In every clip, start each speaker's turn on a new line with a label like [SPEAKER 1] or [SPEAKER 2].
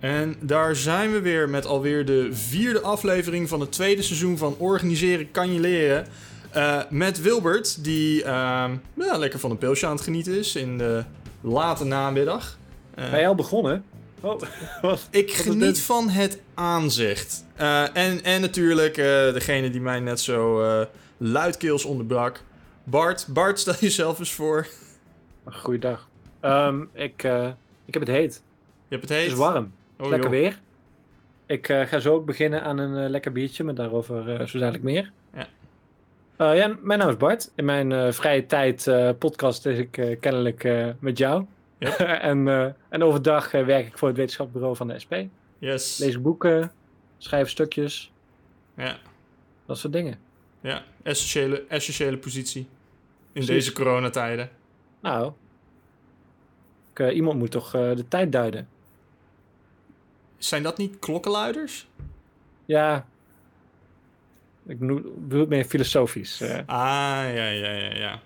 [SPEAKER 1] En daar zijn we weer met alweer de vierde aflevering van het tweede seizoen van Organiseren kan je leren. Eh, met Wilbert, die ehm, ja, lekker van een pilsje aan het genieten is in de late namiddag. Eh,
[SPEAKER 2] Ben je al begonnen? Oh, wat?
[SPEAKER 1] ik
[SPEAKER 2] wat
[SPEAKER 1] geniet van het aanzicht. Eh, en, en natuurlijk degene die mij net zo luidkeels onderbrak. Bart, Bart, stel jezelf eens voor.
[SPEAKER 2] Goeiedag. Ehm, ik, ik heb het heet.
[SPEAKER 1] Je hebt het heet.
[SPEAKER 2] Het is warm.
[SPEAKER 1] Oh,
[SPEAKER 2] lekker
[SPEAKER 1] joh.
[SPEAKER 2] weer. Ik eh, ga zo ook beginnen aan een eh, lekker biertje, maar daarover eh, zo dadelijk meer.
[SPEAKER 1] Ja.
[SPEAKER 2] Ja, mijn naam is Bart. In mijn vrije tijd podcast is ik kennelijk met jou.
[SPEAKER 1] Ja.
[SPEAKER 2] en, en overdag werk ik voor het wetenschapsbureau van de SP.
[SPEAKER 1] Yes.
[SPEAKER 2] Lees boeken, schrijf stukjes,
[SPEAKER 1] Ja,
[SPEAKER 2] dat soort dingen.
[SPEAKER 1] ja. Essentiële, essentiële positie. In
[SPEAKER 2] Precies.
[SPEAKER 1] deze coronatijden.
[SPEAKER 2] Nou, ik, iemand moet toch de tijd duiden.
[SPEAKER 1] Zijn dat niet klokkenluiders?
[SPEAKER 2] Ja, ik bedoel het meer filosofisch. eh,
[SPEAKER 1] Ah, ja, ja, ja, ja.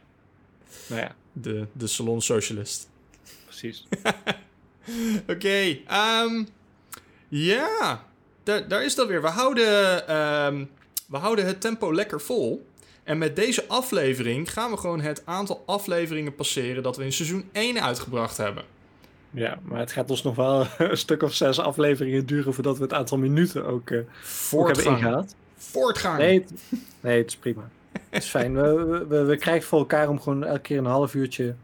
[SPEAKER 2] nou ja,
[SPEAKER 1] De, de salonsocialist.
[SPEAKER 2] precies.
[SPEAKER 1] Oké, ehm, ja, daar, daar is dat weer. We houden, ehm, we houden het tempo lekker vol. En met deze aflevering gaan we gewoon het aantal afleveringen passeren dat we in seizoen 1 uitgebracht hebben.
[SPEAKER 2] Ja, maar het gaat ons nog wel een stuk of zes afleveringen duren voordat we het aantal minuten ook, eh, ook hebben ingehaald.
[SPEAKER 1] Voortgang.
[SPEAKER 2] Nee, het, nee, het is prima. Het is fijn. We, we- krijgen voor elkaar om gewoon elke keer een half uurtje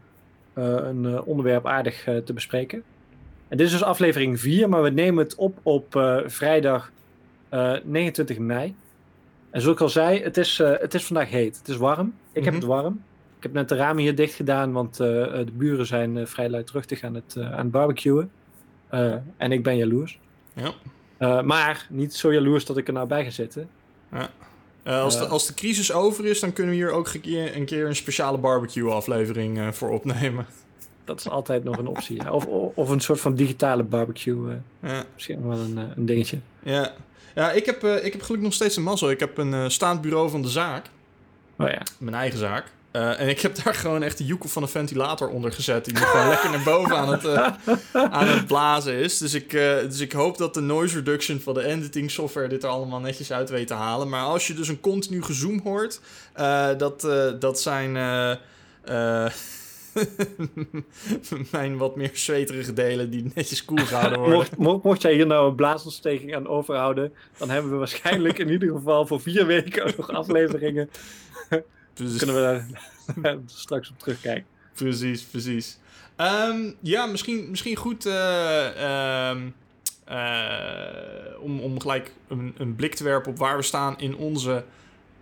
[SPEAKER 2] eh, een eh, onderwerp aardig te bespreken. En dit is dus aflevering 4, maar we nemen het op op vrijdag eh, 29 mei. En zoals ik al zei, het is, het is vandaag heet. Het is warm. Ik heb
[SPEAKER 1] Mhm.
[SPEAKER 2] het warm. Ik heb net de ramen hier dicht gedaan, want eh, eh, de buren zijn eh, vrij luidruchtig aan het, aan het barbecuen. En ik ben jaloers.
[SPEAKER 1] Ja.
[SPEAKER 2] Maar niet zo jaloers dat ik er nou bij ga zitten.
[SPEAKER 1] Eh, als, de, als de crisis over is, dan kunnen we hier ook een keer een, speciale barbecue-aflevering voor opnemen.
[SPEAKER 2] Dat is altijd nog een optie. ja. Of, of, een soort van digitale barbecue.
[SPEAKER 1] Ja.
[SPEAKER 2] misschien wel een, een dingetje.
[SPEAKER 1] Ja, ja ik, heb, ik heb gelukkig nog steeds een mazzel. Ik heb een staand bureau van de zaak.
[SPEAKER 2] Oh ja.
[SPEAKER 1] Mijn eigen zaak. Eh, en ik heb daar gewoon echt de joekel van een ventilator onder gezet. Die gewoon lekker naar boven aan het, eh, aan het blazen is. Dus ik, eh, dus ik hoop dat de noise reduction van de editing software dit er allemaal netjes uit weet te halen. Maar als je dus een continu gezoom hoort, dat, dat zijn mijn wat meer zweterige delen die netjes koel gehouden worden.
[SPEAKER 2] Mocht, mo- mocht jij hier nou een blaasontsteking aan overhouden, dan hebben we waarschijnlijk in ieder geval voor vier weken nog afleveringen.
[SPEAKER 1] Dus-
[SPEAKER 2] Kunnen we daar straks op terugkijken.
[SPEAKER 1] Precies, precies. Ehm, ja, misschien, misschien goed eh, ehm, eh, om, om gelijk een, een blik te werpen op waar we staan in onze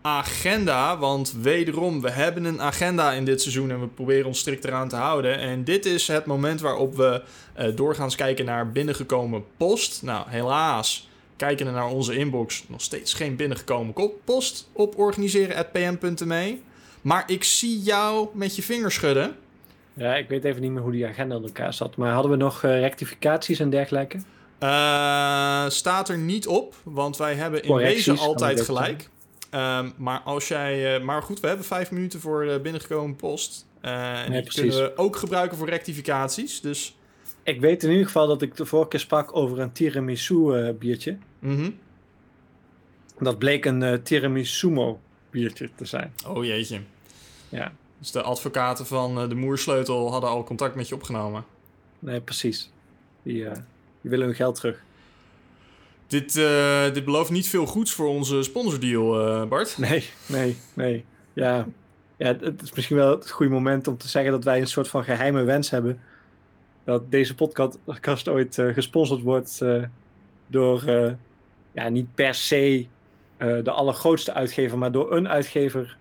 [SPEAKER 1] agenda. Want wederom, we hebben een agenda in dit seizoen en we proberen ons strikt eraan te houden. En dit is het moment waarop we eh, doorgaans kijken naar binnengekomen post. Nou, helaas, kijken naar onze inbox, nog steeds geen binnengekomen ko- post op organiseren.pm.me. Maar ik zie jou met je vingers schudden.
[SPEAKER 2] Ja, ik weet even niet meer hoe die agenda in elkaar zat. Maar hadden we nog eh, rectificaties en dergelijke?
[SPEAKER 1] Eh, staat er niet op, want wij hebben in wezen
[SPEAKER 2] kan
[SPEAKER 1] altijd gelijk. Ehm, maar als jij, eh, maar goed, we hebben vijf minuten voor binnengekomen post. En
[SPEAKER 2] Nee,
[SPEAKER 1] die
[SPEAKER 2] precies.
[SPEAKER 1] kunnen we ook gebruiken voor rectificaties. Dus,
[SPEAKER 2] Ik weet in ieder geval dat ik de vorige keer sprak over een tiramisu eh, biertje.
[SPEAKER 1] mhm.
[SPEAKER 2] Dat bleek een eh tiramisu biertje te zijn.
[SPEAKER 1] oh jeetje.
[SPEAKER 2] Ja,
[SPEAKER 1] Dus de advocaten van eh, de Moersleutel hadden al contact met je opgenomen.
[SPEAKER 2] nee, precies. Die, die willen hun geld terug.
[SPEAKER 1] Dit, eh, dit belooft niet veel goeds voor onze sponsordeal, Bart.
[SPEAKER 2] Nee, nee, nee. Ja. ja, het is misschien wel het goede moment om te zeggen dat wij een soort van geheime wens hebben. Dat deze podcast ooit eh, gesponsord wordt eh, door, eh, ja, niet per se de allergrootste uitgever, maar door een uitgever,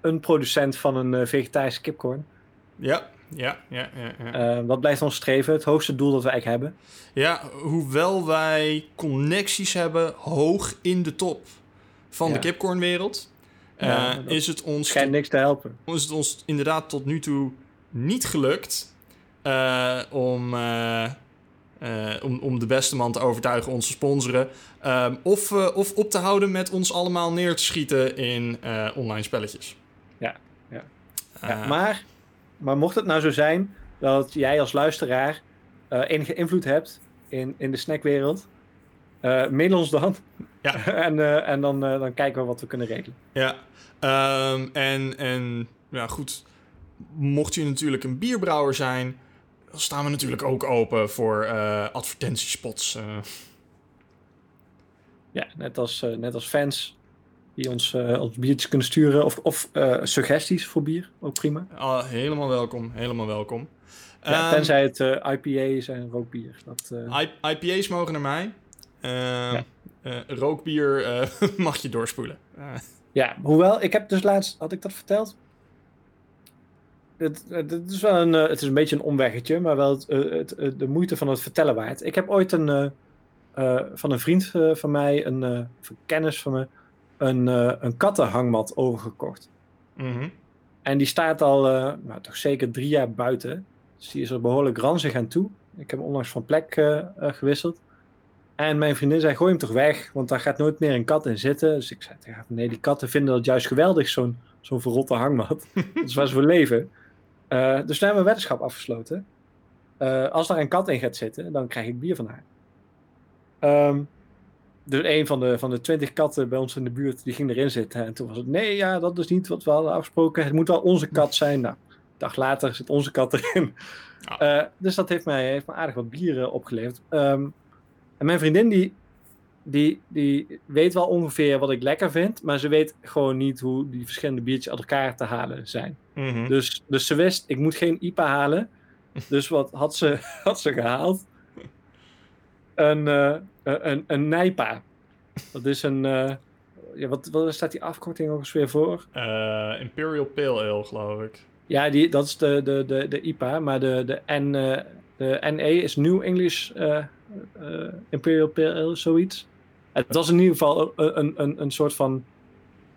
[SPEAKER 2] een producent van een vegetarische kipcorn.
[SPEAKER 1] Ja, ja, ja, ja. Ja,
[SPEAKER 2] dat blijft ons streven, het hoogste doel dat we eigenlijk hebben.
[SPEAKER 1] ja hoewel wij connecties hebben hoog in de top van de kipcornwereld... is het ons
[SPEAKER 2] Schijnt niks te helpen.
[SPEAKER 1] is het ons inderdaad tot nu toe niet gelukt eh, om, eh, eh, om, om de beste man te overtuigen ons te sponsoren. Ehm, of, of op te houden met ons allemaal neer te schieten in online spelletjes.
[SPEAKER 2] Ja, ja. Ja, maar, maar mocht het nou zo zijn dat jij als luisteraar enige invloed hebt in, in de snackwereld. Mail ons dan.
[SPEAKER 1] Ja.
[SPEAKER 2] en en dan, dan kijken we wat we kunnen regelen.
[SPEAKER 1] Ja, ehm, en, en ja, goed. Mocht je natuurlijk een bierbrouwer zijn, staan we natuurlijk ook open voor eh, advertentiespots. eh.
[SPEAKER 2] Ja, net als, eh, net als fans die ons, ons biertjes kunnen sturen. Of, of suggesties voor bier, ook prima.
[SPEAKER 1] Ah, helemaal welkom, helemaal welkom.
[SPEAKER 2] Ja,
[SPEAKER 1] Ehm,
[SPEAKER 2] tenzij het IPA's en rookbier. Dat,
[SPEAKER 1] IPA's mogen naar mij. Ehm,
[SPEAKER 2] Ja.
[SPEAKER 1] rookbier mag je doorspoelen.
[SPEAKER 2] Ja, hoewel, ik heb dus laatst, had ik dat verteld? Het, is wel een, eh, het is een beetje een omweggetje, maar wel het, eh, het, eh, de moeite van het vertellen waard. Ik heb ooit een, van een vriend van mij, een, of een kennis van me, een, een kattenhangmat overgekocht.
[SPEAKER 1] mhm.
[SPEAKER 2] En die staat al, nou, toch zeker drie jaar buiten. Dus die is er behoorlijk ranzig aan toe. Ik heb hem onlangs van plek gewisseld. En mijn vriendin zei, gooi hem toch weg, want daar gaat nooit meer een kat in zitten. Dus ik zei nee, die katten vinden dat juist geweldig, zo'n zo'n verrotte hangmat. dat is waar ze voor leven. Eh, dus toen hebben we een weddenschap afgesloten. Eh, als daar een kat in gaat zitten, dan krijg ik bier van haar. Ehm, dus een van de, van de twintig katten bij ons in de buurt, die ging erin zitten. En toen was het, nee, ja, dat is niet wat we hadden afgesproken. Het moet wel onze kat zijn. Nou, een dag later zit onze kat erin.
[SPEAKER 1] Ja.
[SPEAKER 2] Eh, dus dat heeft mij, heeft me aardig wat bieren opgeleverd. Ehm, en mijn vriendin, die, die, die weet wel ongeveer wat ik lekker vind. Maar ze weet gewoon niet hoe die verschillende biertjes uit elkaar te halen zijn.
[SPEAKER 1] Mhm.
[SPEAKER 2] Dus, dus ze wist, ik moet geen IPA halen. Dus wat had ze, had ze gehaald? Een, eh, een, een Nijpa. Dat is een... eh, ja, wat, wat staat die afkorting ook eens weer voor?
[SPEAKER 1] Eh, Imperial Pale Ale, geloof ik.
[SPEAKER 2] Ja, die, dat is de, de, de, de IPA. Maar de, de, N, de NE is New English Imperial Pale Ale, zoiets. Het was in ieder geval een, een, een, soort van,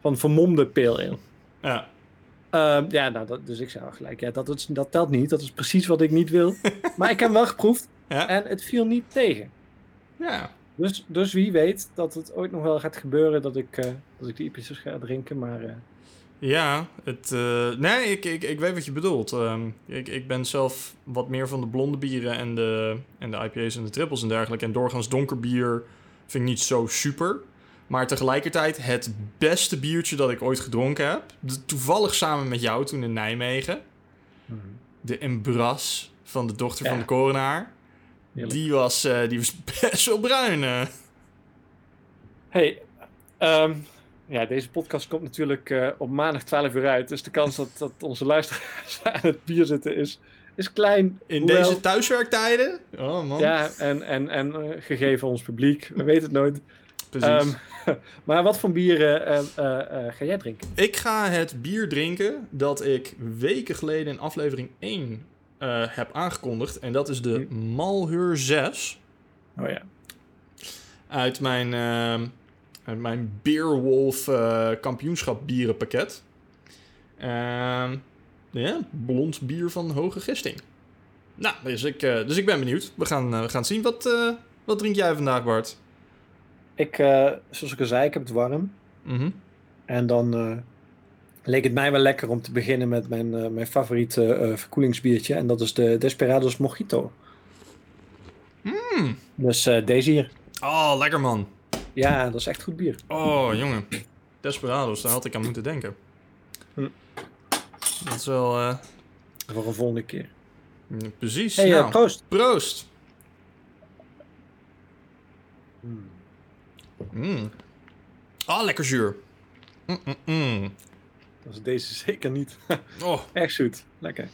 [SPEAKER 2] van vermomde pale ale.
[SPEAKER 1] Ja.
[SPEAKER 2] Ehm, ja, nou, dat, dus ik zei al gelijk, ja, dat, is, dat telt niet. Dat is precies wat ik niet wil. maar ik heb hem wel geproefd
[SPEAKER 1] Ja.
[SPEAKER 2] en het viel niet tegen.
[SPEAKER 1] ja.
[SPEAKER 2] Dus, dus wie weet dat het ooit nog wel gaat gebeuren dat ik, eh, dat ik die IPA's ga drinken. Maar eh,
[SPEAKER 1] Ja, het, eh, nee, ik, ik, ik weet wat je bedoelt. Ehm, ik, ik ben zelf wat meer van de blonde bieren en de, en de IPA's en de trippels en dergelijke. En doorgaans donker bier vind ik niet zo super. Maar tegelijkertijd het beste biertje dat ik ooit gedronken heb. toevallig samen met jou toen in Nijmegen. De Embras van de dochter van de coronaar. Die was, eh, die was best wel bruin. eh.
[SPEAKER 2] Hey, ehm, ja, deze podcast komt natuurlijk eh, op maandag 12 uur uit. Dus de kans dat, dat onze luisteraars aan het bier zitten is, is klein.
[SPEAKER 1] In
[SPEAKER 2] Hoewel-
[SPEAKER 1] deze thuiswerktijden. Oh man.
[SPEAKER 2] Ja, en, en, en eh, gegeven ons publiek. We weten het nooit.
[SPEAKER 1] precies.
[SPEAKER 2] Ehm, maar wat voor bieren eh, eh, ga jij drinken?
[SPEAKER 1] Ik ga het bier drinken dat ik weken geleden in aflevering 1 eh, heb aangekondigd. En dat is de Malheur 6
[SPEAKER 2] Oh ja.
[SPEAKER 1] uit mijn, ehm, uit mijn Beerwolf kampioenschap bierenpakket. Ehm, ja, blond bier van hoge gisting. Nou, dus ik, eh, dus ik ben benieuwd. We gaan, eh, we gaan zien. Wat, eh, wat drink jij vandaag, Bart?
[SPEAKER 2] Ik, zoals ik al zei, ik heb het warm.
[SPEAKER 1] Mhm.
[SPEAKER 2] En dan leek het mij wel lekker om te beginnen met mijn, mijn favoriete verkoelingsbiertje. En dat is de Desperados Mojito.
[SPEAKER 1] Mm.
[SPEAKER 2] Dus deze hier.
[SPEAKER 1] Oh, lekker man.
[SPEAKER 2] Ja, dat is echt goed bier.
[SPEAKER 1] Oh, jongen. Desperados, daar had ik aan moeten denken.
[SPEAKER 2] Hm.
[SPEAKER 1] Dat is wel... eh,
[SPEAKER 2] Voor een volgende keer.
[SPEAKER 1] mm, precies.
[SPEAKER 2] Hey, eh,
[SPEAKER 1] nou,
[SPEAKER 2] proost.
[SPEAKER 1] proost. Mm. Ah, lekker zuur. Mm, mm, mm.
[SPEAKER 2] Dat is deze zeker niet.
[SPEAKER 1] Oh,
[SPEAKER 2] Echt zoet. Lekker.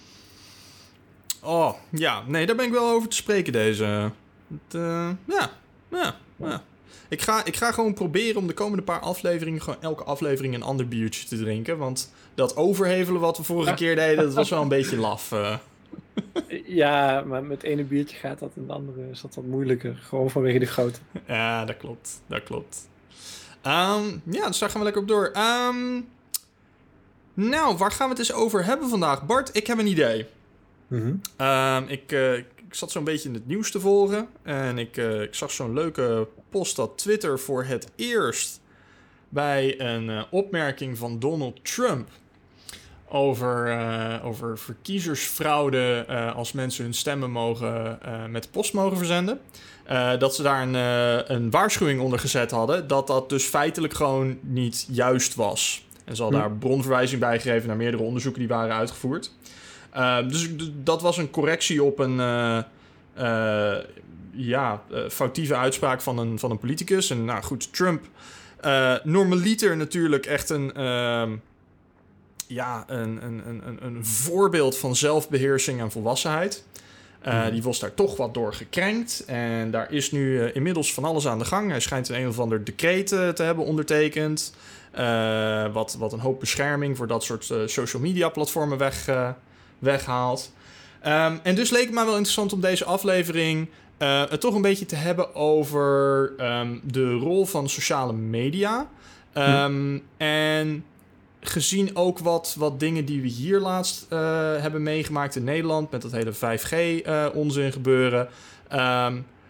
[SPEAKER 1] oh, ja. Nee, daar ben ik wel over te spreken deze. Het, eh, ja, ja, ja. Ik ga, ik ga gewoon proberen om de komende paar afleveringen... gewoon elke aflevering een ander biertje te drinken. Want dat overhevelen wat we vorige keer deden... dat was wel een beetje laf. eh.
[SPEAKER 2] Ja, maar met het ene biertje gaat dat en het andere is dat wat moeilijker. Gewoon vanwege de grootte.
[SPEAKER 1] Ja, dat klopt. Dat klopt. Ehm, ja, dus daar gaan we lekker op door. Ehm, nou, waar gaan we het eens over hebben vandaag? Bart, ik heb een idee. Ehm, ik, eh, ik zat zo'n beetje in het nieuws te volgen. En ik, eh, ik zag zo'n leuke post dat Twitter voor het eerst bij een eh, opmerking van Donald Trump over, uh, over verkiezersfraude uh, als mensen hun stemmen mogen, uh, met post mogen verzenden. dat ze daar een, een waarschuwing onder gezet hadden dat dat dus feitelijk gewoon niet juist was. En ze hadden hm. daar bronverwijzing bij gegeven naar meerdere onderzoeken die waren uitgevoerd. Dus dat was een correctie op een ja, foutieve uitspraak van een, van een politicus. En nou goed, Trump normaliter natuurlijk echt een ehm, ja, een, een, een, een voorbeeld van zelfbeheersing en volwassenheid. Uh, Die was daar toch wat door gekrenkt. En daar is nu uh, inmiddels van alles aan de gang. Hij schijnt een, een of ander decreet uh, te hebben ondertekend. wat, wat een hoop bescherming voor dat soort social media platformen weg, weghaalt. Um, en dus leek het mij wel interessant om deze aflevering het toch een beetje te hebben over um, de rol van sociale media. Um, En gezien ook wat, wat dingen die we hier laatst uh, hebben meegemaakt in Nederland... met dat hele 5G-onzin uh, gebeuren...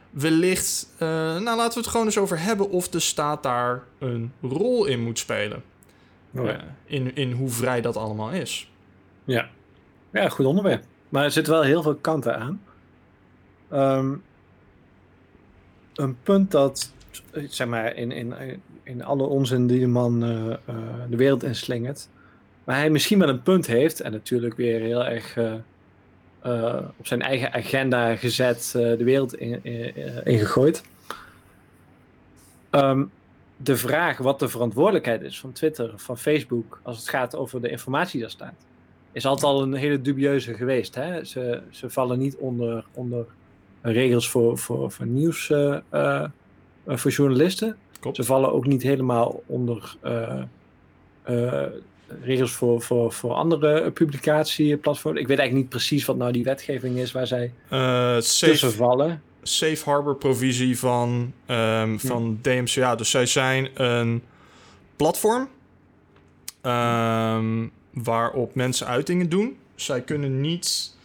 [SPEAKER 1] Wellicht, nou laten we het gewoon eens over hebben... of de staat daar een rol in moet spelen. Oh ja. in, in hoe vrij dat allemaal is.
[SPEAKER 2] Ja. Ja, goed onderwerp. Maar er zitten wel heel veel kanten aan. Um, een punt dat, zeg maar, in, in, in alle onzin die de man uh, uh, de wereld inslingert. Maar hij misschien wel een punt heeft, en natuurlijk weer heel erg uh, op zijn eigen agenda gezet, de wereld ingegooid. In, um, de vraag wat de verantwoordelijkheid is van Twitter van Facebook als het gaat over de informatie die daar staat, is altijd al een hele dubieuze geweest. Hè? Ze, ze vallen niet onder, onder regels voor, voor, voor nieuws voor journalisten. Ze vallen ook niet helemaal onder uh, regels voor, voor, voor andere publicatieplatforms. Ik weet eigenlijk niet precies wat nou die wetgeving is waar zij tussen vallen.
[SPEAKER 1] Safe harbor provisie van, um, van DMCA. Dus zij zijn een platform um, waarop mensen uitingen doen. Zij kunnen niet.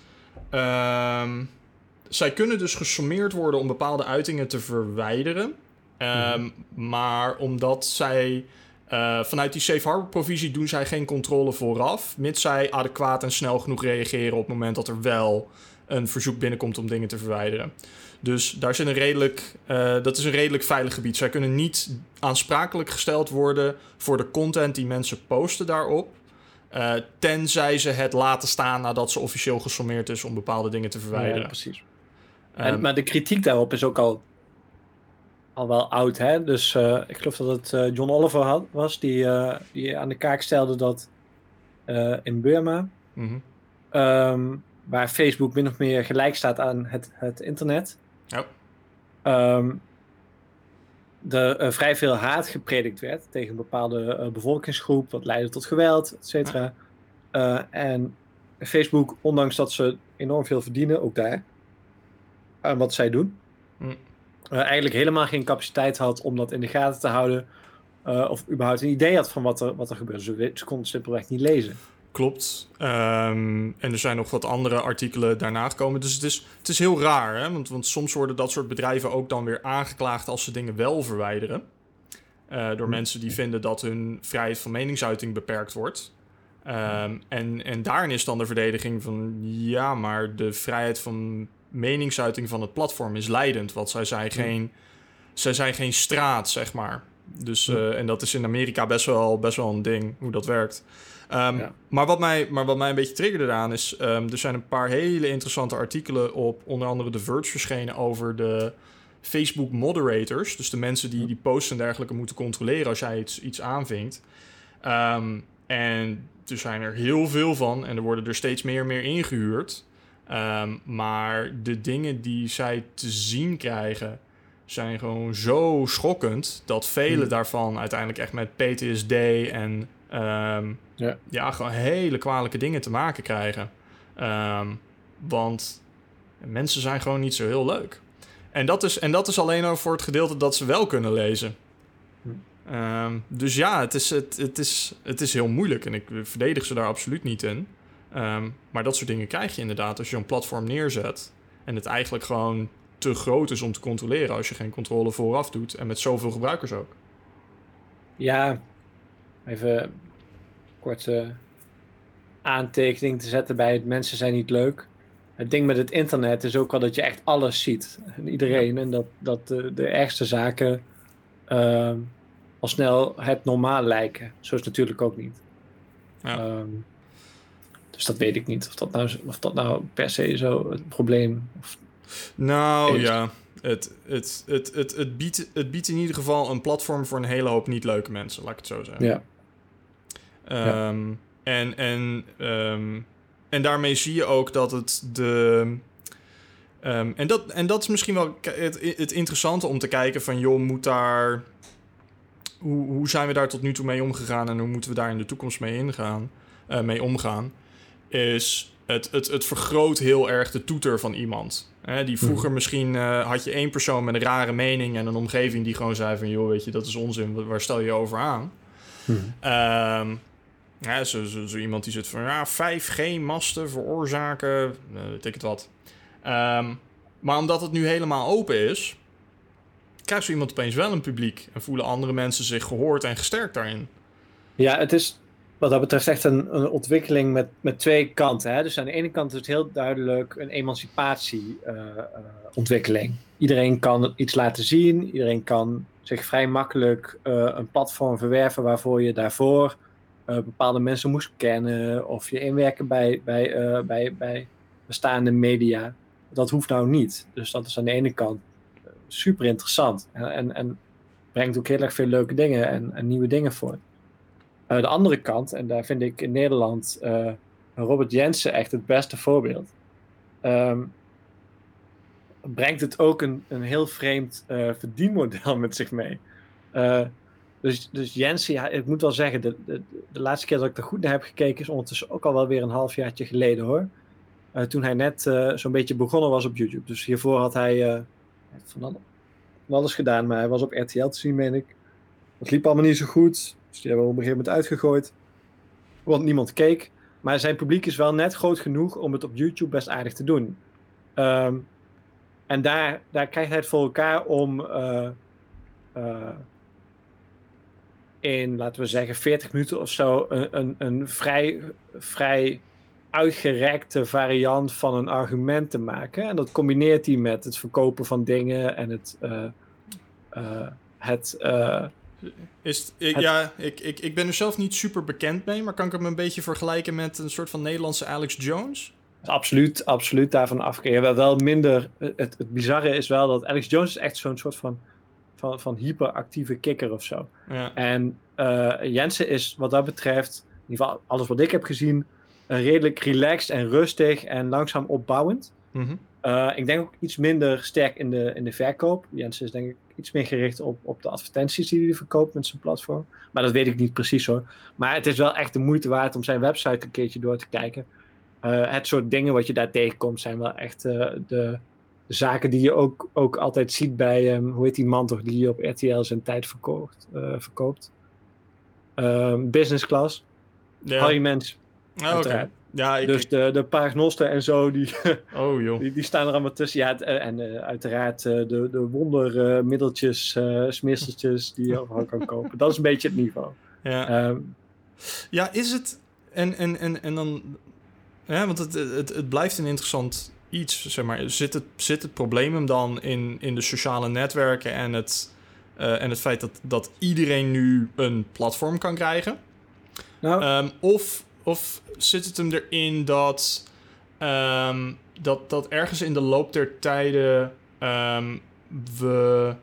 [SPEAKER 1] Um, zij kunnen dus gesommeerd worden om bepaalde uitingen te verwijderen. Ehm, maar omdat zij uh, vanuit die safe harbor provisie doen zij geen controle vooraf, mits zij adequaat en snel genoeg reageren op het moment dat er wel een verzoek binnenkomt om dingen te verwijderen. Dus daar zit een redelijk, uh, dat is een redelijk veilig gebied. Zij kunnen niet aansprakelijk gesteld worden voor de content die mensen posten daarop. Uh, tenzij ze het laten staan nadat ze officieel gesommeerd is om bepaalde dingen te verwijderen. Ja,
[SPEAKER 2] precies. En, um, maar de kritiek daarop is ook al al wel oud, hè? Dus uh, ik geloof dat het uh, John Oliver had, was die, die aan de kaak stelde dat in Burma, mm -hmm. um, waar Facebook min of meer gelijk staat aan het, het internet, ja. um, er vrij veel haat gepredikt werd tegen een bepaalde bevolkingsgroep, wat leidde tot geweld, et cetera. Ja. en Facebook, ondanks dat ze enorm veel verdienen, ook daar, aan wat zij doen. Mm uh, eigenlijk helemaal geen capaciteit had om dat in de gaten te houden. Of überhaupt een idee had van wat er, wat er gebeurde. Ze, ze kon simpelweg niet lezen.
[SPEAKER 1] Klopt. Um, en er zijn nog wat andere artikelen daarna gekomen. Dus het is, het is heel raar. Hè? Want, want soms worden dat soort bedrijven ook dan weer aangeklaagd als ze dingen wel verwijderen. Uh, door hm. mensen die vinden dat hun vrijheid van meningsuiting beperkt wordt. Um, en, en daarin is dan de verdediging van ja, maar de vrijheid van meningsuiting van het platform is leidend. Want zij zijn geen, zij zijn geen straat, zeg maar. Dus, uh, en dat is in Amerika best wel, best wel een ding, hoe dat werkt. Um, ja. maar, wat mij, maar wat mij een beetje triggerde eraan is... Um, er zijn een paar hele interessante artikelen op onder andere The Verge verschenen... over de Facebook moderators. Dus de mensen die die posts en dergelijke moeten controleren... als jij iets, iets aanvinkt. Um, en er zijn er heel veel van en er worden er steeds meer en meer ingehuurd. Maar de dingen die zij te zien krijgen zijn gewoon zo schokkend dat vele hmm. daarvan uiteindelijk echt met PTSD en um, ja. ja. gewoon hele kwalijke dingen te maken krijgen. Um, want mensen zijn gewoon niet zo heel leuk. En dat is, en dat is alleen al voor het gedeelte dat ze wel kunnen lezen. Um, dus ja, het is, het, het, is, het is heel moeilijk en ik verdedig ze daar absoluut niet in. Um, maar dat soort dingen krijg je inderdaad als je een platform neerzet en het eigenlijk gewoon te groot is om te controleren als je geen controle vooraf doet en met zoveel gebruikers ook.
[SPEAKER 2] Ja, even kort uh, aantekening te zetten bij het mensen zijn niet leuk. Het ding met het internet is ook wel dat je echt alles ziet. En iedereen. En dat, dat de, de ergste zaken ehm, al snel het normaal lijken. Zo is het natuurlijk ook niet.
[SPEAKER 1] Ja.
[SPEAKER 2] Ehm, dus dat weet ik niet. Of dat nou, of dat nou per se zo het probleem... Of,
[SPEAKER 1] Nou ja, het, het, het, het, het, biedt, het biedt in ieder geval een platform voor een hele hoop niet leuke mensen, laat ik het zo zeggen.
[SPEAKER 2] ja.
[SPEAKER 1] Ehm, En, en, ehm, en daarmee zie je ook dat het de. ehm, en, dat, en dat is misschien wel het, het interessante om te kijken van, joh, moet daar. Hoe, hoe zijn we daar tot nu toe mee omgegaan en hoe moeten we daar in de toekomst mee, ingaan, eh, mee omgaan? Is het, het, het vergroot heel erg de toeter van iemand. Hè, die vroeger misschien eh, had je één persoon met een rare mening en een omgeving die gewoon zei van, joh, weet je, dat is onzin, waar- stel je over aan?
[SPEAKER 2] Hm.
[SPEAKER 1] Ehm, ja, zo, zo, iemand die zit van ja, 5G-masten veroorzaken, uh, weet ik het wat. Ehm, maar omdat het nu helemaal open is, krijgt zo iemand opeens wel een publiek en voelen andere mensen zich gehoord en gesterkt daarin.
[SPEAKER 2] Ja, het is wat dat betreft echt een, een ontwikkeling met, met twee kanten. Hè? Dus aan de ene kant is het heel duidelijk een emancipatieontwikkeling. iedereen kan iets laten zien, iedereen kan zich vrij makkelijk eh, een platform verwerven waarvoor je daarvoor eh, bepaalde mensen moest kennen of je inwerken bij, bij, eh, bij, bij bestaande media. Dat hoeft nou niet. Dus dat is aan de ene kant eh, super interessant en, en, en brengt ook heel erg veel leuke dingen en, nieuwe dingen voort. Uh, de andere kant, en daar vind ik in Nederland Robert Jensen echt het beste voorbeeld. Um, brengt het ook een, een heel vreemd verdienmodel met zich mee. Dus, dus ik moet wel zeggen, de, de, de, laatste keer dat ik er goed naar heb gekeken is ondertussen ook al wel weer een halfjaartje geleden hoor. Uh, toen hij net zo'n beetje begonnen was op YouTube. Dus hiervoor had hij van, alles, van alles gedaan, maar hij was op RTL te zien, meen ik. Dat liep allemaal niet zo goed. Dus die hebben we op een gegeven moment uitgegooid. Want niemand keek. Maar zijn publiek is wel net groot genoeg om het op YouTube best aardig te doen. Um, en daar, daar krijgt hij het voor elkaar om in, laten we zeggen, 40 minuten of zo een, een, een vrij, vrij uitgerekte variant van een argument te maken. En dat combineert hij met het verkopen van dingen en het. Uh, het
[SPEAKER 1] is, ik, ja, ik, ik, ik ben er zelf niet super bekend mee, maar kan ik hem een beetje vergelijken met een soort van Nederlandse Alex Jones?
[SPEAKER 2] Absoluut, absoluut daarvan afkeren. Wel minder. Het, het bizarre is wel dat Alex Jones is echt zo'n soort van, van, van hyperactieve kikker of zo.
[SPEAKER 1] Ja.
[SPEAKER 2] En uh, Jensen is wat dat betreft, in ieder geval alles wat ik heb gezien, redelijk relaxed en rustig en langzaam opbouwend.
[SPEAKER 1] Mm -hmm.
[SPEAKER 2] uh, ik denk ook iets minder sterk in de, in de verkoop. Jensen is denk ik iets meer gericht op, op de advertenties die hij verkoopt met zijn platform. Maar dat weet ik niet precies hoor. Maar het is wel echt de moeite waard om zijn website een keertje door te kijken. Uh, het soort dingen wat je daar tegenkomt zijn wel echt de, zaken die je ook, ook altijd ziet bij, um, hoe heet die man toch, die op RTL zijn tijd verkoopt. Uh, verkoopt. Um, business class.
[SPEAKER 1] Ja.
[SPEAKER 2] Harry Mens.
[SPEAKER 1] Okay. Ja, ik,
[SPEAKER 2] dus de, de paagnosten en zo, die,
[SPEAKER 1] oh, joh.
[SPEAKER 2] die, die staan er allemaal tussen. Ja, en uh, uiteraard uh, de, de wondermiddeltjes, smisseltjes die je overal kan kopen. Dat is een beetje het niveau.
[SPEAKER 1] Ja, um, ja is het... En, en, en, en dan... Ja, want het, het, het blijft een interessant iets, zeg maar. Zit het, zit het probleem hem dan in, in de sociale netwerken en het, en het feit dat, dat iedereen nu een platform kan krijgen?
[SPEAKER 2] Nou,
[SPEAKER 1] um, of, of zit het hem erin dat, um, dat, dat ergens in de loop der tijden um, we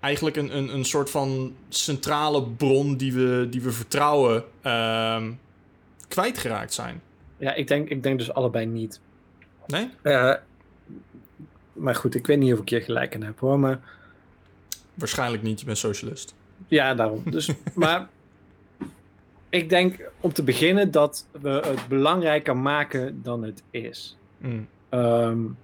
[SPEAKER 1] eigenlijk een, een, een soort van centrale bron die we, die we vertrouwen kwijtgeraakt zijn?
[SPEAKER 2] Ja, ik denk, ik denk dus allebei niet.
[SPEAKER 1] Nee?
[SPEAKER 2] Uh, maar goed, ik weet niet of ik hier gelijk in heb hoor, maar...
[SPEAKER 1] Waarschijnlijk niet, je bent socialist.
[SPEAKER 2] Ja, daarom. Dus, maar ik denk om te beginnen dat we het belangrijker maken dan het is.
[SPEAKER 1] Mm.
[SPEAKER 2] Um,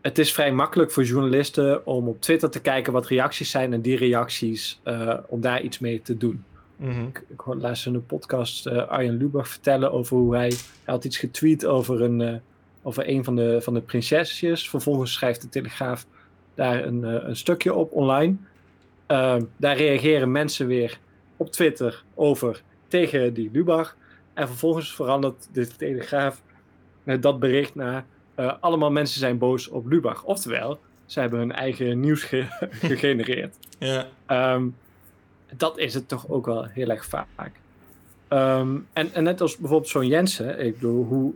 [SPEAKER 2] het is vrij makkelijk voor journalisten om op Twitter te kijken wat reacties zijn en die reacties uh, om daar iets mee te doen.
[SPEAKER 1] Mm -hmm.
[SPEAKER 2] Ik, ik hoorde laatst in een podcast uh, Arjen Lubach vertellen over hoe hij, hij had iets getweet over een, uh, over een van de, van de prinsesjes. Vervolgens schrijft de Telegraaf daar een, een stukje op online. daar reageren mensen weer op Twitter over tegen die Lubach. En vervolgens verandert de Telegraaf dat bericht naar allemaal mensen zijn boos op Lubach. Oftewel, ze hebben hun eigen nieuws gegenereerd.
[SPEAKER 1] Ja.
[SPEAKER 2] Ehm, dat is het toch ook wel heel erg vaak. Ehm, en, en net als bijvoorbeeld zo'n Jensen, ik bedoel, hoe,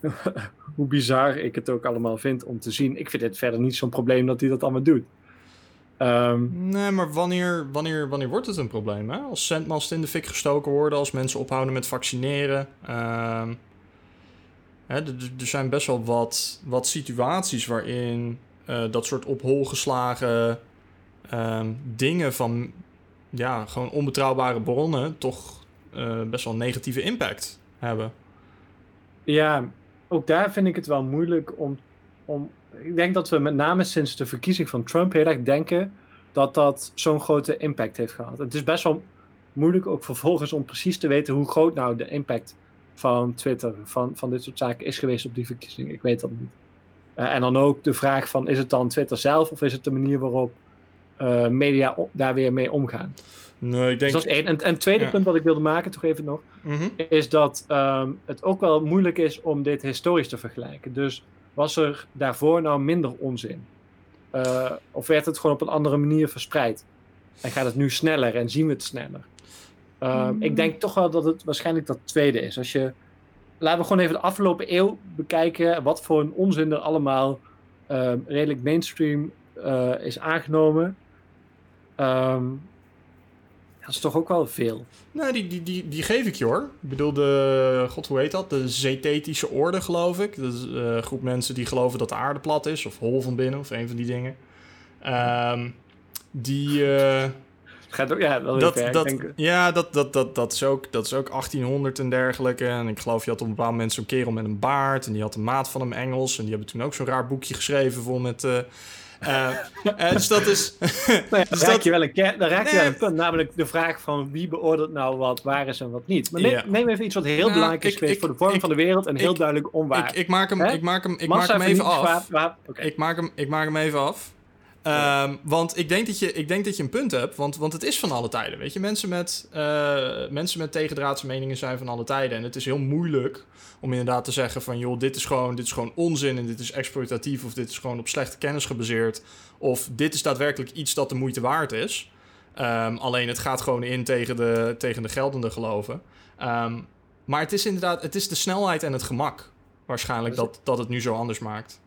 [SPEAKER 2] hoe bizar ik het ook allemaal vind om te zien. Ik vind het verder niet zo'n probleem dat hij dat allemaal doet.
[SPEAKER 1] Ehm, nee, maar wanneer, wanneer, wanneer wordt het een probleem? Hè? Als zendmast in de fik gestoken worden, als mensen ophouden met vaccineren. hè, er zijn best wel wat, wat situaties waarin uh, dat soort op hol geslagen um, dingen van ja, gewoon onbetrouwbare bronnen toch uh, best wel negatieve impact hebben.
[SPEAKER 2] Ja, ook daar vind ik het wel moeilijk om, om. Ik denk dat we met name sinds de verkiezing van Trump heel erg denken dat dat zo'n grote impact heeft gehad. Het is best wel moeilijk ook vervolgens om precies te weten hoe groot nou de impact van Twitter, van, van dit soort zaken is geweest op die verkiezing. Ik weet dat niet. Uh, en dan ook de vraag van, is het dan Twitter zelf of is het de manier waarop uh, media daar weer mee omgaan?
[SPEAKER 1] Nee, ik denk...
[SPEAKER 2] Dus dat is één. En, en tweede punt wat ik wilde maken, toch even nog,
[SPEAKER 1] mm -hmm.
[SPEAKER 2] is dat um, het ook wel moeilijk is om dit historisch te vergelijken. Dus was er daarvoor nou minder onzin? Uh, of werd het gewoon op een andere manier verspreid? En gaat het nu sneller en zien we het sneller? Um, mm. Ik denk toch wel dat het waarschijnlijk dat tweede is. Als je laten we gewoon even de afgelopen eeuw bekijken. Wat voor een onzin er allemaal uh, redelijk mainstream uh, is aangenomen. Um, dat is toch ook wel veel.
[SPEAKER 1] Nee, die, die, die, die geef ik je hoor. Ik bedoel, de, god hoe heet dat? De Zetetische Orde, geloof ik. Dat is uh, een groep mensen die geloven dat de aarde plat is, of hol van binnen, of een van die dingen. Um, die. Uh,
[SPEAKER 2] gaat ook, ja, wel
[SPEAKER 1] dat,
[SPEAKER 2] ver,
[SPEAKER 1] dat,
[SPEAKER 2] denk...
[SPEAKER 1] Ja, dat, dat, dat, dat, is ook, dat is ook 1800 en dergelijke. En ik geloof, je had op een bepaald moment zo'n kerel met een baard. En die had een maat van hem Engels. En die hebben toen ook zo'n raar boekje geschreven vol met... Uh, uh, uh, dus dat is...
[SPEAKER 2] nou ja, dus raak dat... je wel een, dan raak je wel een punt. Namelijk de vraag van wie beoordeelt nou wat waar is en wat niet. Maar neem, ja. neem even iets wat heel nou, belangrijk is geweest voor de vorming van de wereld. En heel duidelijk onwaar.
[SPEAKER 1] Ik, ik, maak hem, ik maak hem, ik maak hem even af. Waar, okay. ik, maak hem, ik maak hem even af. Um, want ik denk, dat je, ik denk dat je een punt hebt, want, want het is van alle tijden. Weet je, mensen met, uh, mensen met tegendraadse meningen zijn van alle tijden. En het is heel moeilijk om inderdaad te zeggen van joh, dit is gewoon, dit is gewoon onzin en dit is exploitatief of dit is gewoon op slechte kennis gebaseerd. Of dit is daadwerkelijk iets dat de moeite waard is. Um, alleen het gaat gewoon in tegen de, tegen de geldende geloven. Um, maar het is inderdaad, het is de snelheid en het gemak waarschijnlijk dat, dat het nu zo anders maakt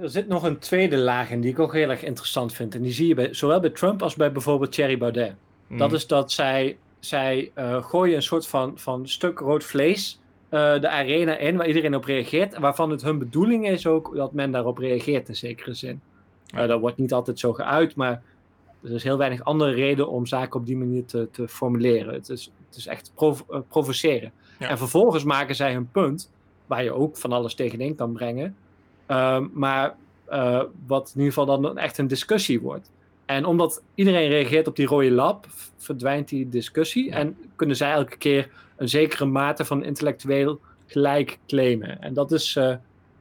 [SPEAKER 2] er zit nog een tweede laag in die ik ook heel erg interessant vind. En die zie je bij, zowel bij Trump als bij bijvoorbeeld Thierry Baudet. Mm. Dat is dat zij, zij uh, gooien een soort van, van stuk rood vlees uh, de arena in waar iedereen op reageert. Waarvan het hun bedoeling is ook dat men daarop reageert in zekere zin. Uh, dat wordt niet altijd zo geuit, maar er is heel weinig andere reden om zaken op die manier te, te formuleren. Het is, het is echt prov provoceren. Ja. En vervolgens maken zij hun punt, waar je ook van alles tegenin kan brengen. Uh, maar uh, wat in ieder geval dan echt een discussie wordt. En omdat iedereen reageert op die rode lap, verdwijnt die discussie. Ja. En kunnen zij elke keer een zekere mate van intellectueel gelijk claimen. En dat is, uh,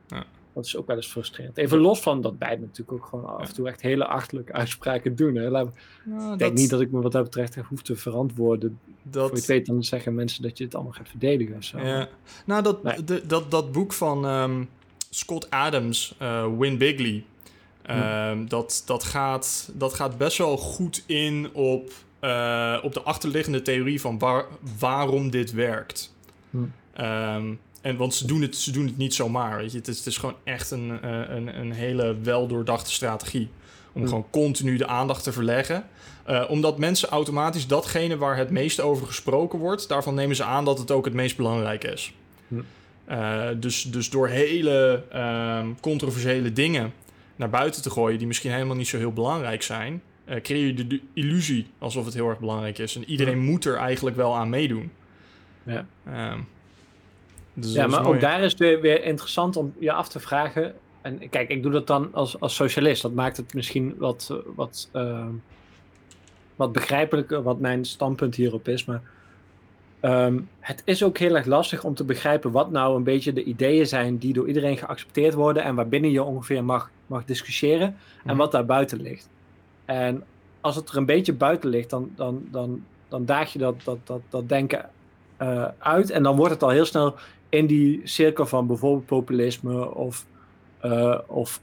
[SPEAKER 2] ja. dat is ook wel eens frustrerend. Even los van dat beide natuurlijk ook gewoon af en toe echt hele achterlijke uitspraken doen. Hè. Laat, ik denk dat... niet dat ik me wat dat betreft hoef te verantwoorden. Dat... Voor je weet, dan zeggen mensen dat je het allemaal gaat verdedigen of zo.
[SPEAKER 1] Ja. Nou, dat, nee. de, dat, dat boek van... Um... Scott Adams, uh, Win Bigley. Uh, hm. dat, dat, gaat, dat gaat best wel goed in op, uh, op de achterliggende theorie van waar, waarom dit werkt. Hm. Um, en want ze doen het, ze doen het niet zomaar. Weet je? Het, is, het is gewoon echt een, uh, een, een hele weldoordachte strategie. Om hm. gewoon continu de aandacht te verleggen. Uh, omdat mensen automatisch datgene waar het meest over gesproken wordt, daarvan nemen ze aan dat het ook het meest belangrijk is. Uh, dus, dus door hele um, controversiële dingen naar buiten te gooien, die misschien helemaal niet zo heel belangrijk zijn, uh, creëer je de, illusie alsof het heel erg belangrijk is. En iedereen ja. moet er eigenlijk wel aan meedoen.
[SPEAKER 2] Ja, um, dus ja maar ook daar is het weer, weer interessant om je af te vragen. En kijk, ik doe dat dan als, als socialist. Dat maakt het misschien wat, wat, uh, wat begrijpelijker wat mijn standpunt hierop is. Maar Um, het is ook heel erg lastig om te begrijpen wat nou een beetje de ideeën zijn die door iedereen geaccepteerd worden en waarbinnen je ongeveer mag, mag discussiëren mm. en mhm. wat daar buiten ligt. En als het er een beetje buiten ligt, dan, dan, dan, dan daag je dat, dat, dat, dat denken eh, uit. En dan wordt het al heel snel in die cirkel van bijvoorbeeld populisme of, eh, of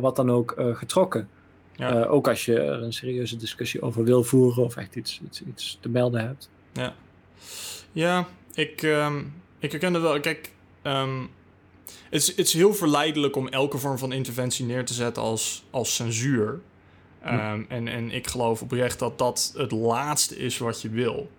[SPEAKER 2] wat dan ook getrokken. Ja. ook als je er een serieuze discussie over wil voeren of echt iets, iets, iets te melden hebt.
[SPEAKER 1] Ja, ja ik, um, ik herken het wel. Kijk, um, het, is, het is heel verleidelijk om elke vorm van interventie neer te zetten als, als censuur. Um, en, en ik geloof oprecht dat dat het laatste is wat je wil.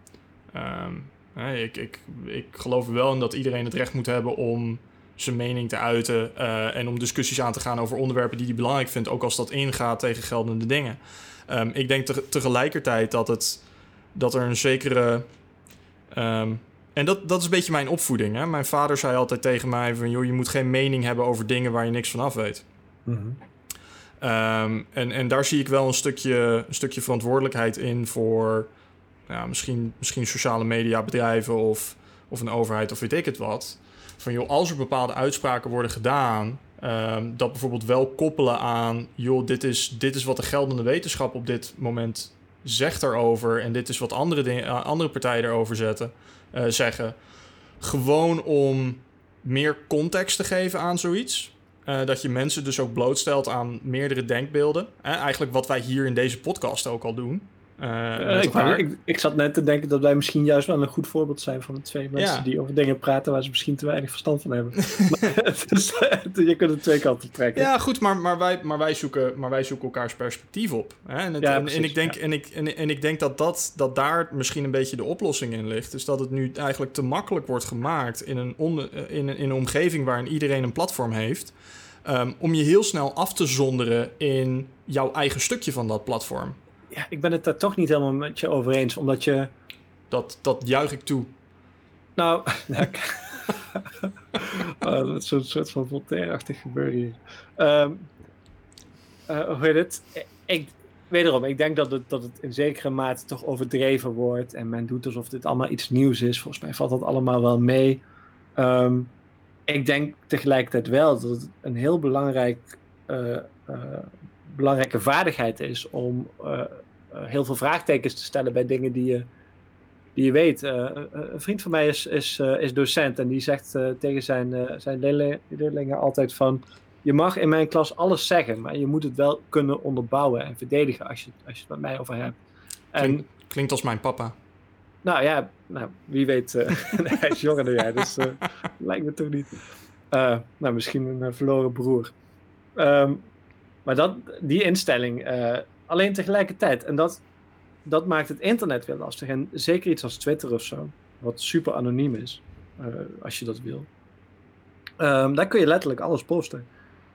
[SPEAKER 1] Ik, ik, ik geloof er wel in dat iedereen het recht moet hebben om zijn mening te uiten. Uh, en om discussies aan te gaan over onderwerpen die hij belangrijk vindt, ook als dat ingaat tegen geldende dingen. Um, ik denk te, tegelijkertijd dat, het, dat er een zekere. En dat, dat is een beetje mijn opvoeding. Hè? Mijn vader zei altijd tegen mij: van, joh, je moet geen mening hebben over dingen waar je niks van af weet. Mm Um, en, en daar zie ik wel een stukje, een stukje verantwoordelijkheid in voor ja, misschien, misschien sociale media bedrijven of, of een overheid of weet ik het wat. Van joh, als er bepaalde uitspraken worden gedaan, um, dat bijvoorbeeld wel koppelen aan, joh, dit is, dit is wat de geldende wetenschap op dit moment zegt erover en dit is wat andere, eh, andere partijen erover zetten, uh, zeggen. Gewoon om meer context te geven aan zoiets. Uh, dat je mensen dus ook blootstelt aan meerdere denkbeelden. Eigenlijk wat wij hier in deze podcast ook al doen.
[SPEAKER 2] Uh, ik, ik, ik, zat net te denken dat wij misschien juist wel een goed voorbeeld zijn van de twee mensen die over dingen praten waar ze misschien te weinig verstand van hebben. dus, je kunt het twee kanten trekken.
[SPEAKER 1] Ja, goed, maar, maar, wij, maar, wij, zoeken, maar wij zoeken elkaars perspectief op. Hè? En, het, ja, en, en, ik denk, ja. en, ik, en, en ik denk dat, dat, dat daar misschien een beetje de oplossing in ligt. Dus dat het nu eigenlijk te makkelijk wordt gemaakt in een, on, in, in een omgeving waarin iedereen een platform heeft. Um, om je heel snel af te zonderen in jouw eigen stukje van dat platform.
[SPEAKER 2] Ja, ik ben het daar toch niet helemaal met je over eens, omdat je...
[SPEAKER 1] Dat, dat juich ik toe.
[SPEAKER 2] Nou, oh, dat is zo'n soort van Voltaire-achtig gebeuren hier. Um, uh, hoe heet het? Ik, wederom, ik denk dat het, dat het in zekere mate toch overdreven wordt. En men doet alsof dit allemaal iets nieuws is. Volgens mij valt dat allemaal wel mee. Um, ik denk tegelijkertijd wel dat het een heel belangrijk, uh, uh, belangrijke vaardigheid is om heel veel vraagtekens te stellen bij dingen die je, die je weet. een vriend van mij is, is, is docent en die zegt tegen zijn, zijn leerlingen altijd van... Je mag in mijn klas alles zeggen, maar je moet het wel kunnen onderbouwen en verdedigen als je, als je het met mij over hebt.
[SPEAKER 1] En, klinkt als mijn papa.
[SPEAKER 2] Nou ja, nou, wie weet, uh, hij is jonger dan jij, dus uh, lijkt me toch niet. Uh, nou, misschien een verloren broer. Um, maar dat, die instelling, alleen tegelijkertijd. En dat, dat maakt het internet weer lastig. En zeker iets als Twitter of zo, wat super anoniem is, als je dat wil. Um, daar kun je letterlijk alles posten.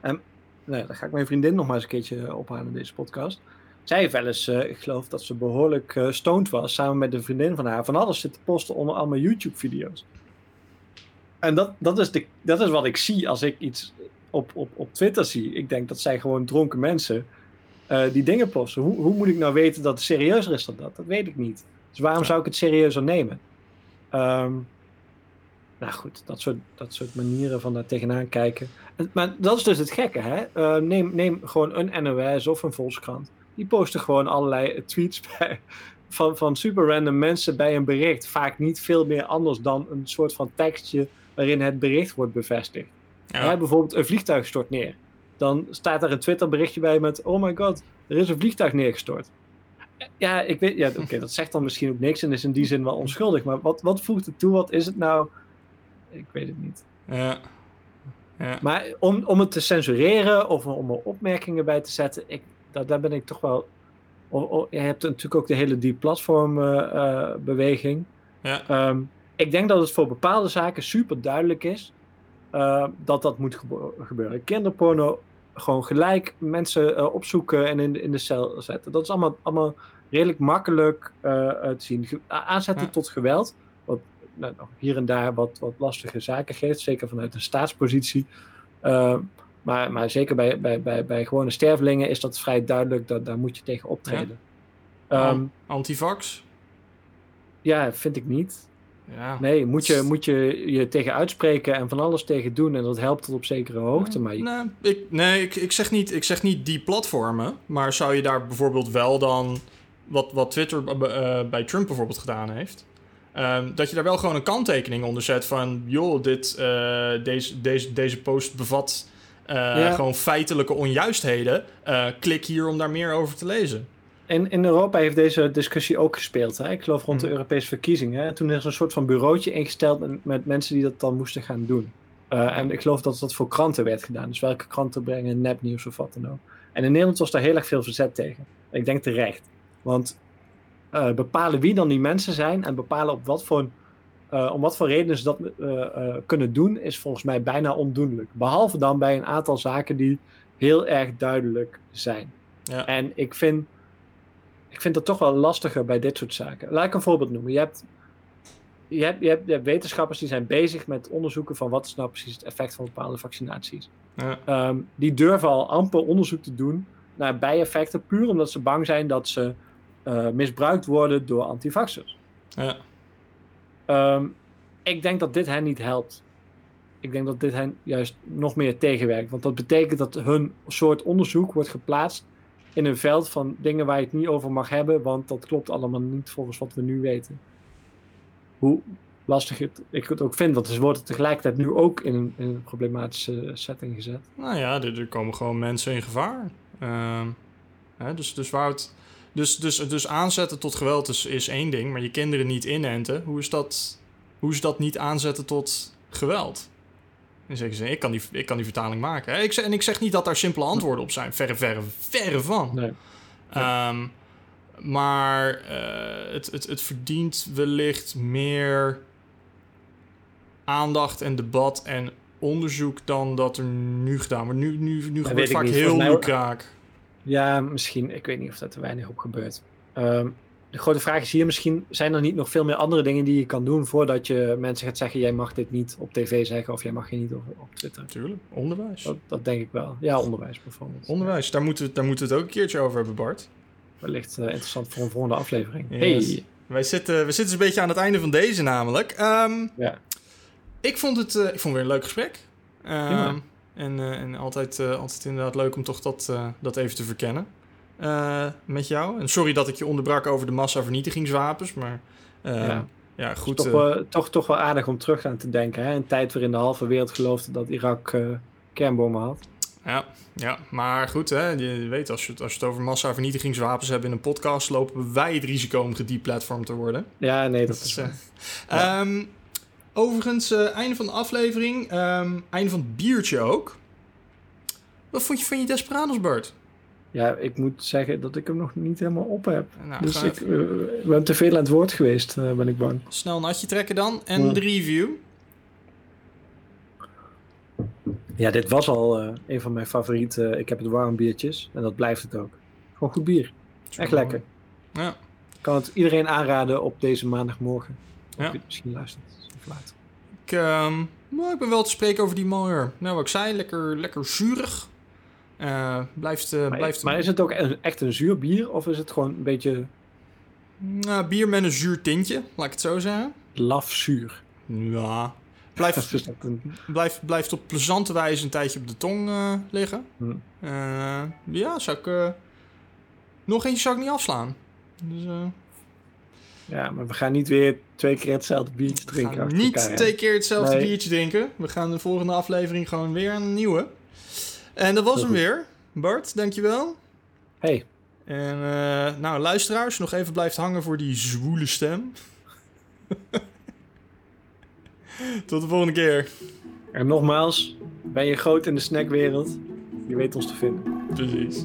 [SPEAKER 2] En nou ja, dan ga ik mijn vriendin nog maar eens een keertje ophalen in deze podcast zij heeft wel eens, uh, ik geloof dat ze behoorlijk uh, stoned was, samen met een vriendin van haar, van alles zitten posten onder allemaal YouTube-video's. En dat, dat, is de, dat is wat ik zie als ik iets op, op, op Twitter zie. Ik denk dat zij gewoon dronken mensen uh, die dingen posten. Hoe, hoe moet ik nou weten dat het serieuzer is dan dat? Dat weet ik niet. Dus waarom zou ik het serieuzer nemen? Um, nou goed, dat soort, dat soort manieren van daar tegenaan kijken. Maar dat is dus het gekke, hè? neem, neem gewoon een NOS of een Volkskrant die posten gewoon allerlei tweets bij, van, van super random mensen bij een bericht. Vaak niet veel meer anders dan een soort van tekstje waarin het bericht wordt bevestigd. Ja. bijvoorbeeld een vliegtuig stort neer. Dan staat er een Twitter berichtje bij met: Oh my god, er is een vliegtuig neergestort. Ja, ik weet, ja, oké, dat zegt dan misschien ook niks en is in die zin wel onschuldig. Maar wat, wat voegt het toe? Wat is het nou? Ik weet het niet.
[SPEAKER 1] Ja. ja.
[SPEAKER 2] Maar om, om het te censureren of om er opmerkingen bij te zetten, ik, daar, daar ben ik toch wel. Je hebt natuurlijk ook de hele deep platform uh, uh, beweging.
[SPEAKER 1] Ja.
[SPEAKER 2] Um, ik denk dat het voor bepaalde zaken super duidelijk is uh, dat dat moet gebeuren. Kinderporno gewoon gelijk mensen opzoeken en in, in de cel zetten. Dat is allemaal, allemaal redelijk makkelijk te zien. Aanzetten ja. tot geweld, wat nou, hier en daar wat, wat lastige zaken geeft, zeker vanuit een staatspositie. Maar, maar zeker bij, bij, bij, bij gewone stervelingen is dat vrij duidelijk, dat daar moet je tegen optreden.
[SPEAKER 1] Ja. Um, Antivax?
[SPEAKER 2] Ja, vind ik niet.
[SPEAKER 1] Ja.
[SPEAKER 2] Nee, moet je, moet je je tegen uitspreken en van alles tegen doen en dat helpt tot op zekere hoogte. Maar je...
[SPEAKER 1] nee, ik, nee ik, ik, zeg niet, ik zeg niet die platformen, maar zou je daar bijvoorbeeld wel dan, wat, wat Twitter uh, bij Trump bijvoorbeeld gedaan heeft, Ehm, dat je daar wel gewoon een kanttekening onder zet van... joh, dit, eh, deze, deze, deze post bevat eh,
[SPEAKER 2] Ja.
[SPEAKER 1] gewoon feitelijke onjuistheden. Eh, klik hier om daar meer over te lezen.
[SPEAKER 2] In, in Europa heeft deze discussie ook gespeeld. Hè? Ik geloof rond de
[SPEAKER 1] Mhm.
[SPEAKER 2] Europese verkiezingen. En toen is er een soort van bureautje ingesteld met, met mensen die dat dan moesten gaan doen. Eh, en ik geloof dat dat voor kranten werd gedaan. Dus welke kranten brengen nepnieuws of wat dan ook. En in Nederland was daar heel erg veel verzet tegen. Ik denk terecht. Want eh, bepalen wie dan die mensen zijn en bepalen op wat voor, eh, om wat voor redenen ze dat kunnen doen, is volgens mij bijna ondoenlijk. Behalve dan bij een aantal zaken die heel erg duidelijk zijn.
[SPEAKER 1] Ja.
[SPEAKER 2] En ik vind, ik vind dat toch wel lastiger bij dit soort zaken. Laat ik een voorbeeld noemen. Je hebt, je hebt, je hebt, je hebt wetenschappers die zijn bezig met onderzoeken van wat is nou precies het effect van bepaalde vaccinaties.
[SPEAKER 1] Ja.
[SPEAKER 2] Ehm, die durven al amper onderzoek te doen naar bijeffecten, puur omdat ze bang zijn dat ze eh, misbruikt worden door antivaxers.
[SPEAKER 1] Ja.
[SPEAKER 2] Ehm, ik denk dat dit hen niet helpt. Ik denk dat dit hen juist nog meer tegenwerkt. Want dat betekent dat hun soort onderzoek wordt geplaatst in een veld van dingen waar je het niet over mag hebben, want dat klopt allemaal niet volgens wat we nu weten. Hoe lastig het, ik het ook vind, want ze worden tegelijkertijd nu ook in een, problematische setting gezet.
[SPEAKER 1] Nou ja, er, komen gewoon mensen in gevaar. Ehm, hè, dus, dus, dus, dus, dus aanzetten tot geweld is, is één ding, maar je kinderen niet inenten, hoe is dat, hoe is dat niet aanzetten tot geweld? In zekere zin, ik kan die, ik kan die vertaling maken. Ik zeg, en ik zeg niet dat daar simpele antwoorden op zijn. Verre, verre, verre van.
[SPEAKER 2] Nee.
[SPEAKER 1] Ehm, maar eh, het, het, het verdient wellicht meer aandacht en debat en onderzoek dan dat er nu gedaan wordt. Nu, nu, nu gebeurt vaak heel lukraak.
[SPEAKER 2] Ja, misschien. Ik weet niet of dat er weinig op gebeurt. Ehm, de grote vraag is hier misschien, zijn er niet nog veel meer andere dingen die je kan doen voordat je mensen gaat zeggen, jij mag dit niet op tv zeggen of jij mag je niet op, op Twitter.
[SPEAKER 1] Natuurlijk, onderwijs.
[SPEAKER 2] Dat, dat denk ik wel. Ja, onderwijs bijvoorbeeld.
[SPEAKER 1] Onderwijs, daar moeten, we- daar moeten we het ook een keertje over hebben, Bart.
[SPEAKER 2] Wellicht eh, interessant voor een volgende aflevering.
[SPEAKER 1] Yes.
[SPEAKER 2] Hey.
[SPEAKER 1] Wij zitten, we zitten dus een beetje aan het einde van deze namelijk. Ehm,
[SPEAKER 2] Ja.
[SPEAKER 1] Ik vond het, eh, ik vond het weer een leuk gesprek. Ehm,
[SPEAKER 2] Ja.
[SPEAKER 1] En, eh, en altijd, altijd inderdaad leuk om toch dat, dat even te verkennen eh, met jou. En sorry dat ik je onderbrak over de massavernietigingswapens, maar eh, ja.
[SPEAKER 2] Ja.
[SPEAKER 1] goed.
[SPEAKER 2] Toch,
[SPEAKER 1] eh,
[SPEAKER 2] wel, toch, toch wel aardig om terug aan te denken. Hè? Een tijd waarin de halve wereld geloofde dat Irak eh, kernbommen had.
[SPEAKER 1] ja, ja, maar goed, hè, je weet, als je, het- als je het over massavernietigingswapens hebt in een podcast, lopen wij het risico om gedeplatformd te worden.
[SPEAKER 2] Ja, nee, dat is Ja.
[SPEAKER 1] ehm, overigens, einde van de aflevering, ehm, einde van het biertje ook. Wat vond je van je Desperados, Bart?
[SPEAKER 2] Ja, ik moet zeggen dat ik hem nog niet helemaal op heb.
[SPEAKER 1] Nou,
[SPEAKER 2] dus ik eh, ben te veel aan het woord geweest, eh, ben ik bang.
[SPEAKER 1] snel een natje trekken dan. En
[SPEAKER 2] Ja.
[SPEAKER 1] de review.
[SPEAKER 2] Ja, dit was al eh, een van mijn favoriete eh, Ik heb het warm biertjes. En dat blijft het ook. Gewoon goed bier. Echt lekker.
[SPEAKER 1] Ja.
[SPEAKER 2] Ik kan het iedereen aanraden op deze maandagmorgen. Of
[SPEAKER 1] Ja.
[SPEAKER 2] misschien luistert. Of laat.
[SPEAKER 1] Ik, ehm, nou, ik ben wel te spreken over die malheur. Nou, wat ik zei, lekker, lekker zuurig. Eh, blijft, eh,
[SPEAKER 2] Maar,
[SPEAKER 1] blijft
[SPEAKER 2] maar is het ook een- echt een zuur bier? Of is het gewoon een beetje
[SPEAKER 1] Nou, bier met een zuur tintje, laat ik het zo zeggen.
[SPEAKER 2] laf zuur?
[SPEAKER 1] Ja. Blijft,
[SPEAKER 2] een-
[SPEAKER 1] blijft, blijft op plezante wijze een tijdje op de tong eh, liggen.
[SPEAKER 2] Hm.
[SPEAKER 1] Ja, zou ik... nog eentje zou ik niet afslaan. Dus,
[SPEAKER 2] Ja, maar we gaan niet weer twee keer hetzelfde biertje
[SPEAKER 1] we
[SPEAKER 2] drinken.
[SPEAKER 1] gaan niet
[SPEAKER 2] elkaar,
[SPEAKER 1] twee keer hetzelfde
[SPEAKER 2] Nee.
[SPEAKER 1] biertje drinken. We gaan de volgende aflevering gewoon weer een nieuwe. En dat was hem
[SPEAKER 2] goed.
[SPEAKER 1] weer. Bart, dankjewel.
[SPEAKER 2] Hey,
[SPEAKER 1] En eh, nou, luisteraars, nog even blijft hangen voor die zwoele stem. Tot de volgende keer.
[SPEAKER 2] en nogmaals, ben je groot in de snackwereld? Je weet ons te vinden.
[SPEAKER 1] Precies.